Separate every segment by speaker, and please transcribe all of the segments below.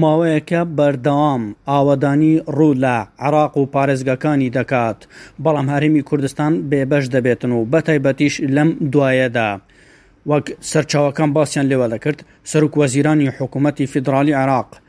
Speaker 1: ماوەیەکە بەردەوام ئاوەدانی ڕوو لە عێراق و پارێزگاکانی دەکات، بەڵام هەرێمی کوردستان بێبەش دەبێتن و بە تایبەتیش لەم دوایەدا. وەک سەرچاوەکان باسیان لێوە دەکرد، سەرۆکوەزیرانی حکوومەتی فیدراڵی عێراق،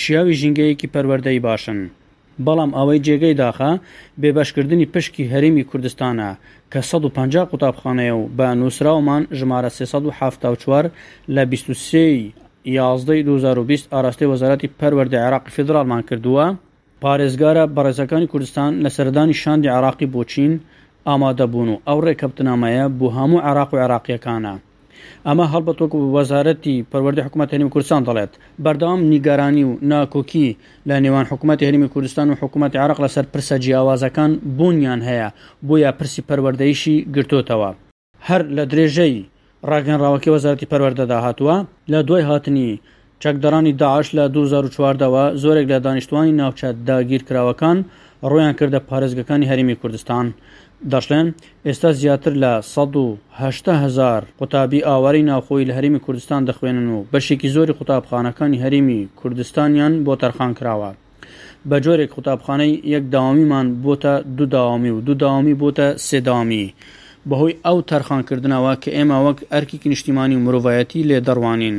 Speaker 1: شیاوی ژینگەیەکی پەروەردەی باشن، بەڵام ئەوەی جێگەی داخە بێبەشکردنی پشکی هەرێمی کوردستانە کە سەد و پەنجا قوتابخانەیە و بە نووسراومان ژمارە سێ سەد و حەفتا و چوار لە بیست و سێ ی یازدە ی دوو هەزار و بیست ئاراستەی وەزاراتی پەروەردەی عێراقی فیدراڵمان کردووە. پارێزگارە بەڕێزەکانی کوردستان لە سەردانی شاندی عێراقی بۆ چین ئامادە بوون و ئەو ڕێککەوتنامەیە بۆ هەموو عێراق و عێراقییەکانە. ئەمە هەڵبەت وەکو وەزارەتی پەروەردە حکوومەت هەرمی کوردستان دەڵێت بەردەوام نیگەرانی و ناکۆکی لە نێوان حکوومەتی هەرمی کوردستان و حکوومەتی عراق لەسەر پرسە جیاوازەکان بوونیان هەیە بۆیە پرسی پەروەردەیشی گرتوتەوە هەر لە درێژەی ڕاگەنراوەکەی وەزارەتی پەروەردەدا هاتووە لە دوای هاتنی چەکدارانی داعش لە دوو هەزار و چواردە وە زۆرێک لە دانیشتوانی ناوچە داگیرکراوەکان ڕوویان کردە پارێزگەکانی هەرێمی کوردستان. دەشڵێن، ئێستا زیاتر لە سەد و هەشتا هەزار قوتابی ئاوارەی ناوخۆیی لە هەرێمی کوردستان دەخوێنن و بەشێکی زۆری قوتابخانەکانی هەرێمی کوردستانیان بۆ تەرخان کراوە. بە جۆرێک قوتابخانەی یەک دەوامیمان بۆتە دوو دەوامی و دوو دەوامی بۆتە سێ دەوامی بەهۆی ئەو تەرخانکردنەوە کە ئێمە وەک ئەرکێکی نیشتیمانی و مرۆڤایەتی لێ دەڕوانین.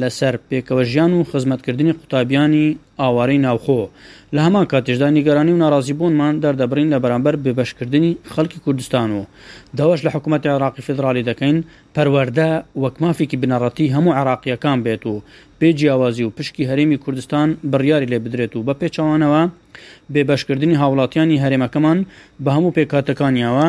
Speaker 1: لەسەر پێکەوەژیان و خزمەتکردنی قوتابیانی ئاوارەی ناوخۆ، لە هەمان کاتیشدا نیگەرانی و ناڕازیبوونمان دەردەبڕین لە بەرامبەر بێبەشکردنی خەڵکی کوردستان و داواش لە حکومەتی عێراقی فیدراڵی دەکەین پەروەردە وەک مافێکی بنەڕەتی هەموو عێراقییەکان بێت و بێ جیاوازی و پشکی هەرێمی کوردستان بڕیاری لێ بدرێت و بەپێچەوانەوە بێبەشکردنی هاوڵاتیانی هەرێمەکەمان بە هەموو پێکهاتەکانییەوە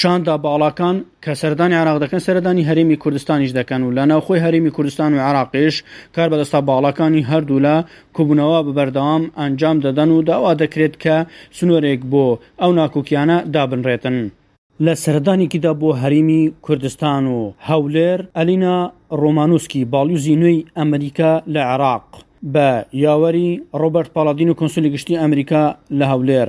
Speaker 1: شاندە باڵاکان کە سەردانی عێراق دەکەن سەردانی هەرێمی کوردستانیش دەکەن و لە ناوخۆی هەرێمی کوردستان و عێراقیش کار بەدەستە باڵاکانی هەردوولا کوبوونەوە بەردەوام ئەنجام دەدەن و داوا دەکرێت کە سنوورێک بۆ ئەو ناکۆکیانە دابنرێتن. لە سەردانێکیدا بۆ هەرێمی کوردستان و هەولێر ئەلینا ڕۆمانوسکی باڵیوزی نوێی ئەمریکا لە عێراق بە یاوەری ڕۆبەرت پاڵادینۆ کونسولی گشتی ئەمریکا لە هەولێر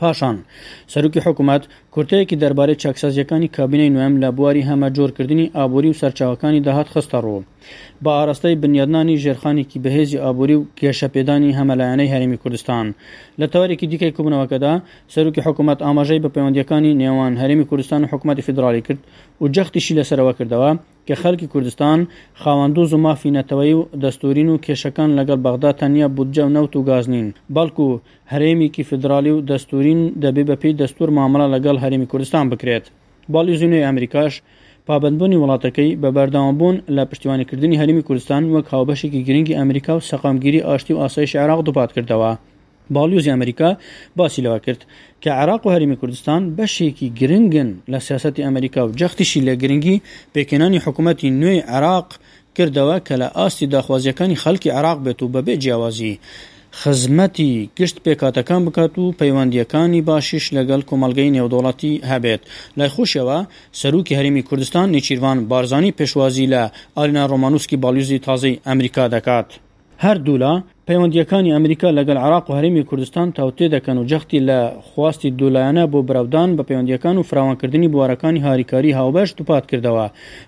Speaker 1: پاشان سەرۆکی حکومەت کورتەیەکی دەربارەی چاکسازییەکانی کابینەی نۆیەم لە بواری هەمەجۆرکردنی ئابووری و سەرچاوەکانی داهات خستەڕوو بە ئاراستەی بنیادنانی ژێرخانێکی بەهێزی ئابووری و گەشەپێدانی هەمەلایەنەی هەرێمی کوردستان. لە تەوەرێکی دیکەی کۆبوونەوەکەدا سەرۆکی حکومەت ئاماژەی بە پەیوەندییەکانی نێوان هەرێمی کوردستان و حکومەتی فیدراڵی کرد و جەختیشی لەسەرەوە کردەوە کە خەڵکی کوردستان خاوەن دوو زومافی نەتەوەیی و دەستوورین و کێشەکان لەگەڵ بەغدا تەنیا بودجە و نەوت و گاز نین، بەڵکو هەرێمێکی فیدراڵی و دەستوورین دەبێ بەپێی دەستوور مامەڵە لەگەڵ هەرێمی کوردستان بکرێت. باڵیۆزی نوێی ئەمریکاش پابەندبوونی وڵاتەکەی بە بەردەوامبوون لە پشتیوانیکردنی هەرێمی کوردستان وەک هاوبەشێکی گرنگی ئەمریکا و سەقامگیری ئاشتی و ئاسایشی عێراق دووپاتکردەوە. باڵیۆزی ئەمەریکا باسی لەوە کرد کە عێراق و هەرێمی کوردستان بەشێکی گرنگن لە سیاسەتی ئەمەریکا و جەختیشی لە گرنگی پێکهێنانی حکومەتی نوێی عێراق کردەوە کە لە ئاستی داخوازییەکانی خەڵکی عێراق بێت و بەبێ جیاوازی خزمەتی گشت پێکهاتەکان بکات و پەیوەندییەکانی باشیش لەگەڵ کۆمەڵگەی نێودەوڵەتی هەبێت. لای خۆشیەوە، سەرۆکی هەرێمی کوردستان نێچیرڤان بارزانی پێشوازی لە ئالینا ڕۆمانوسکی باڵیۆزی تازەی ئەمریکا دەکات. هەردوولا پەیوەندییەکانی ئەمریکا لەگەل عێراق و هەرێمی کوردستان تاوتوێ دەکەن و جەختی لە خواستی دوولایەنە بۆ برەودان بە پەیوەندییەکان و فراوانکردنی بوارەکانی هاریکاریی هاوبەش دووپات کردەوە،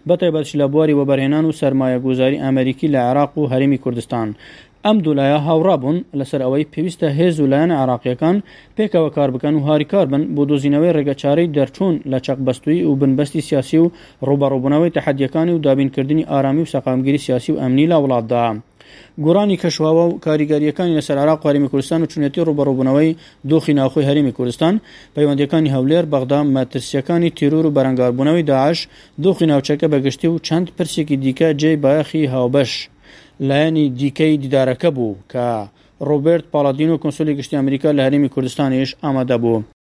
Speaker 1: بەتایبەتش لە بواری وەبەرهێنان و سەرمایەگوزاری ئەمریکی لە عێراق و هەرێمی کوردستان. ئەم دوو لایە هاوڕا بوون لەسەر ئەوەی پێویستە هێز و لایەنە عێراقییەکان پێکەوە کار بکەن و هاریکار بن بۆ دۆزینەوەی رێگەچارەی دەرچوون لە چەقبەستوویی و بنبەستی سیاسی و ڕووبەڕووبوونەوەی تەحەدییەکانی و دابینکردنی ئارامی و سەقامگیری سیاسی و ئەمنی لە وڵاتدا. گۆڕانی کەشوهەوا و کاریگەرییەکانی لەسەر عێراق و هەرێمی کوردستان و چۆنیەتی ڕووبەڕووبوونەوەی دۆخی ناوخۆی هەرێمی کوردستان، پەیوەندییەکانی هەولێر، بەغدا، مەترسییەکانی تیرۆر و بەرەنگاربوونەوەی داعش، دۆخی ناوچەکە بە گشتی و چەند پرسێکی دیکە جێی بایەخی هاوبەش. لایەنی دیکەی دیدارەکە بوو کە ڕۆبێرت پاڵادینۆ کونسولی گشتی ئەمریکا لە هەرێمی کوردستانیش ئامادە بوو.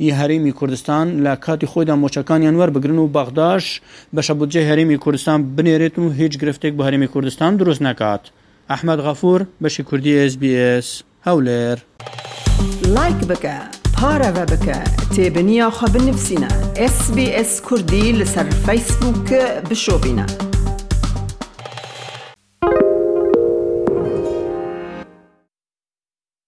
Speaker 1: ی هەرێمی کوردستان لە کاتی خۆیدا مووچەکانیان وەربگرن و بەغداش بەشە بودجەی هەرێمی کوردستان بنێرێت و هیچ گرفتێک بۆ هەرێمی کوردستان دروست نەکات. ئەحمەد غەفوور، بەشی کوردی SBS، هەولێر.
Speaker 2: لایک بکە پارەڤە بکە تێبنیا خو بنفسینە SBS کوردی لسەر فەیسبووک ک بشۆڤینە.